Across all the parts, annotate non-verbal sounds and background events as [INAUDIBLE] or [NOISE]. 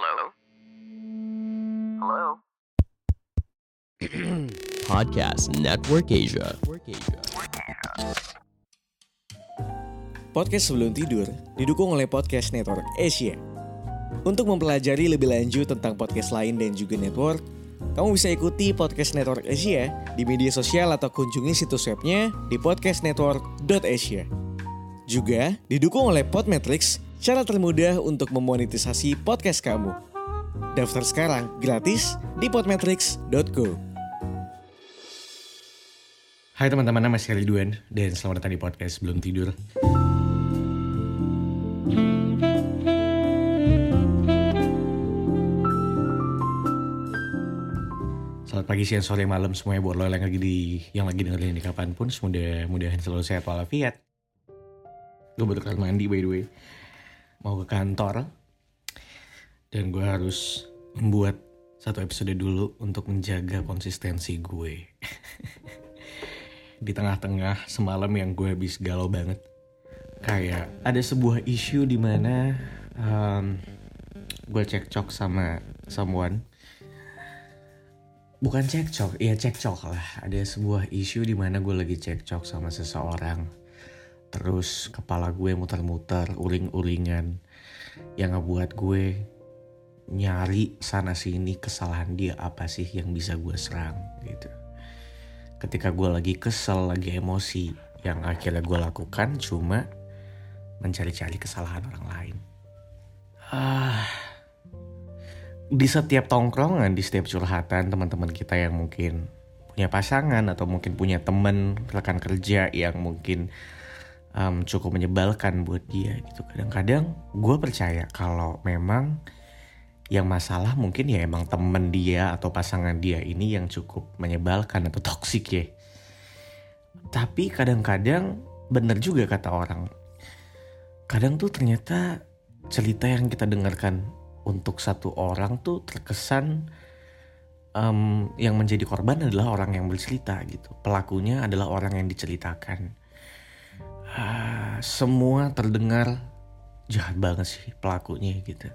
Hello? Hello? [CLEARS THROAT] Podcast Network Asia. Podcast sebelum tidur didukung oleh Podcast Network Asia. Untuk mempelajari lebih lanjut tentang podcast lain dan juga network, kamu bisa ikuti Podcast Network Asia di media sosial atau kunjungi situs webnya di podcastnetwork.asia. Juga didukung oleh Podmetrics, cara termudah untuk memonetisasi podcast kamu. Daftar sekarang gratis di podmetrics.co. Hai teman-teman, nama saya Ridwan dan selamat datang di podcast Belum Tidur. Selamat pagi, siang, sore, malam semuanya buat lo yang lagi di yang lagi dengerin ini kapan pun. Semoga mudahan selalu sehat walafiat. Gue baru kelar mandi by the way. Mau ke kantor. Dan gue harus membuat satu episode dulu untuk menjaga konsistensi gue. [LAUGHS] di tengah-tengah semalam yang gue habis galau banget. Kayak ada sebuah isu di mana um, gue cekcok sama someone. Bukan cekcok, iya cekcok lah. Ada sebuah isu di mana gue lagi cekcok sama seseorang. Terus kepala gue muter-muter, uring-uringan. Yang ngebuat gue nyari sana sini kesalahan dia apa sih yang bisa gue serang gitu ketika gue lagi kesel, lagi emosi, yang akhirnya gue lakukan cuma mencari-cari kesalahan orang lain. Ah, di setiap tongkrongan, di setiap curhatan teman-teman kita yang mungkin punya pasangan atau mungkin punya teman rekan kerja yang mungkin um, cukup menyebalkan buat dia gitu. Kadang-kadang gue percaya kalau memang yang masalah mungkin ya emang temen dia atau pasangan dia ini yang cukup menyebalkan atau toksik ya. Tapi kadang-kadang bener juga kata orang. Kadang tuh ternyata cerita yang kita dengarkan untuk satu orang tuh terkesan um, yang menjadi korban adalah orang yang bercerita gitu. Pelakunya adalah orang yang diceritakan. Uh, semua terdengar jahat banget sih pelakunya gitu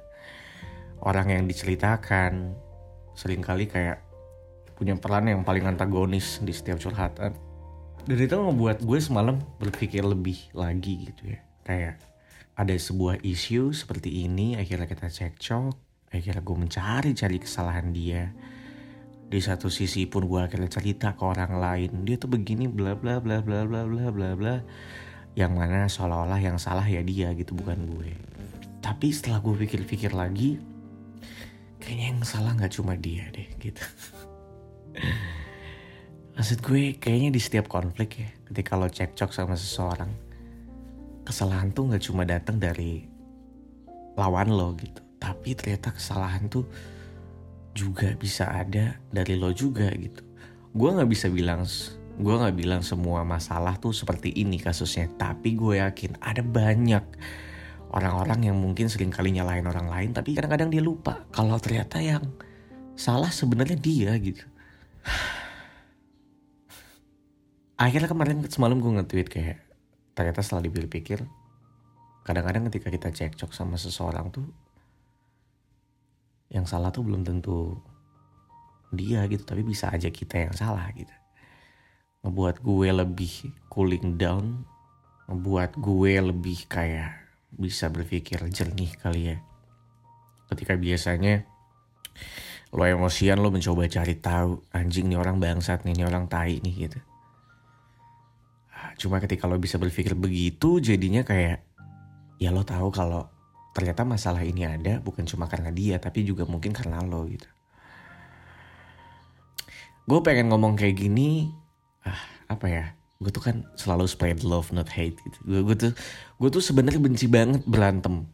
orang yang diceritakan sering kali kayak punya peran yang paling antagonis di setiap curhatan. Dan itu membuat gue semalam berpikir lebih lagi gitu ya. Kayak ada sebuah isu seperti ini, akhirnya kita cekcok, akhirnya gue mencari-cari kesalahan dia. Di satu sisi pun gue akhirnya cerita ke orang lain, dia tuh begini bla bla bla bla bla bla bla bla. Yang mana seolah-olah yang salah ya dia gitu bukan gue. Tapi setelah gue pikir-pikir lagi, kayaknya yang salah nggak cuma dia deh gitu. [LAUGHS] Maksud gue kayaknya di setiap konflik ya, ketika lo cekcok sama seseorang, kesalahan tuh nggak cuma datang dari lawan lo gitu, tapi ternyata kesalahan tuh juga bisa ada dari lo juga gitu. Gue nggak bisa bilang, gue nggak bilang semua masalah tuh seperti ini kasusnya, tapi gue yakin ada banyak orang-orang yang mungkin sering kali nyalahin orang lain tapi kadang-kadang dia lupa kalau ternyata yang salah sebenarnya dia gitu. [SIGHS] Akhirnya kemarin semalam gue nge-tweet kayak ternyata setelah dipikir-pikir kadang-kadang ketika kita cekcok sama seseorang tuh yang salah tuh belum tentu dia gitu. Tapi bisa aja kita yang salah gitu ngebuat gue lebih cooling down ngebuat gue lebih kayak bisa berpikir jernih kali ya. Ketika biasanya lo emosian lo mencoba cari tahu anjing nih orang bangsat nih, nih orang tai nih gitu. Cuma ketika lo bisa berpikir begitu jadinya kayak ya lo tahu kalau ternyata masalah ini ada bukan cuma karena dia tapi juga mungkin karena lo gitu. Gue pengen ngomong kayak gini ah apa ya? Gue tuh kan selalu spread love not hate gitu. Gue gue tuh gue tuh sebenarnya benci banget berantem.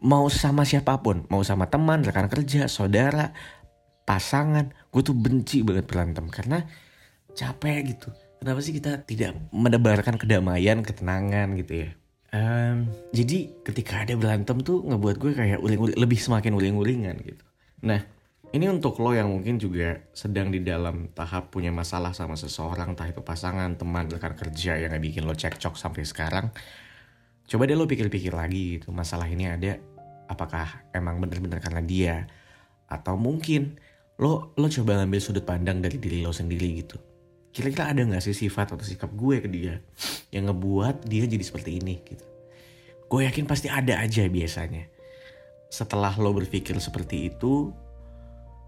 Mau sama siapa pun mau sama teman rekan kerja saudara pasangan gue tuh benci banget berantem. Karena capek gitu. Kenapa sih kita tidak menebarkan kedamaian ketenangan gitu ya? Um, jadi ketika ada berantem tuh ngebuat gue kayak uling-uling lebih semakin uling-ulingan gitu. Nah ini untuk lo yang mungkin juga sedang di dalam tahap punya masalah sama seseorang entah itu pasangan teman rekan kerja yang bikin lo cekcok sampai sekarang. Coba deh lo pikir-pikir lagi gitu masalah ini ada apakah emang bener-bener karena dia? Atau mungkin lo lo coba ngambil sudut pandang dari diri lo sendiri gitu. Kira-kira ada nggak sih sifat atau sikap gue ke dia yang ngebuat dia jadi seperti ini gitu? Gue yakin pasti ada aja biasanya. Setelah lo berpikir seperti itu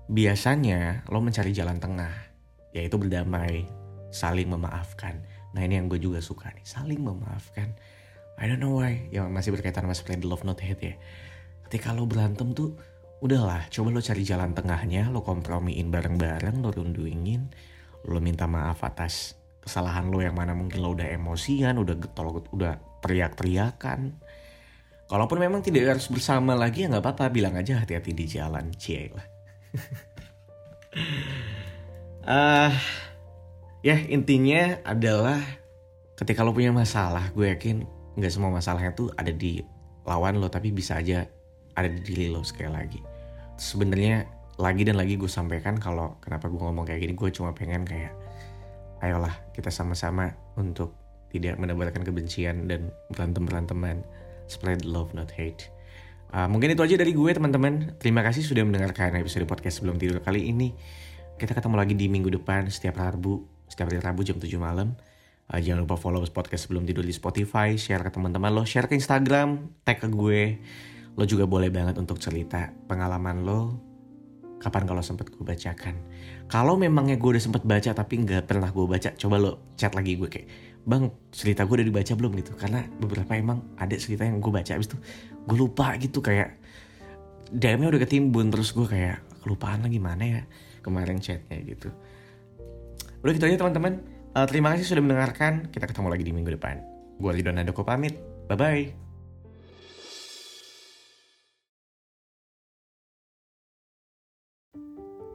biasanya lo mencari jalan tengah yaitu berdamai saling memaafkan nah ini yang gue juga suka nih saling memaafkan I don't know why yang masih berkaitan sama spread love not hate ya ketika lo berantem tuh udahlah coba lo cari jalan tengahnya lo kompromiin bareng-bareng lo runduingin lo minta maaf atas kesalahan lo yang mana mungkin lo udah emosian, udah getol, udah teriak-teriakan. Kalaupun memang tidak harus bersama lagi ya nggak apa-apa, bilang aja hati-hati di jalan, cie lah. Uh, [LAUGHS] ya intinya adalah ketika lo punya masalah, gue yakin nggak semua masalahnya tuh ada di lawan lo, tapi bisa aja ada di diri lo sekali lagi. Sebenarnya lagi dan lagi gue sampaikan kalau kenapa gue ngomong kayak gini gue cuma pengen kayak ayolah kita sama-sama untuk tidak menebarkan kebencian dan berantem beranteman spread love not hate uh, mungkin itu aja dari gue teman-teman. Terima kasih sudah mendengarkan episode podcast sebelum tidur kali ini. Kita ketemu lagi di minggu depan setiap Rabu setiap hari Rabu jam 7 malam. Uh, jangan lupa follow podcast sebelum tidur di Spotify share ke teman-teman lo share ke Instagram tag ke gue. Lo juga boleh banget untuk cerita pengalaman lo kapan kalau sempet gue bacakan. Kalau memangnya gue udah sempet baca tapi nggak pernah gue baca, coba lo chat lagi gue kayak, bang cerita gue udah dibaca belum gitu? Karena beberapa emang ada cerita yang gue baca abis itu gue lupa gitu kayak DM-nya udah ketimbun terus gue kayak kelupaan lagi mana ya kemarin chatnya gitu. Udah gitu aja teman-teman. Uh, terima kasih sudah mendengarkan. Kita ketemu lagi di minggu depan. Gue Ridwan Andoko pamit. Bye-bye.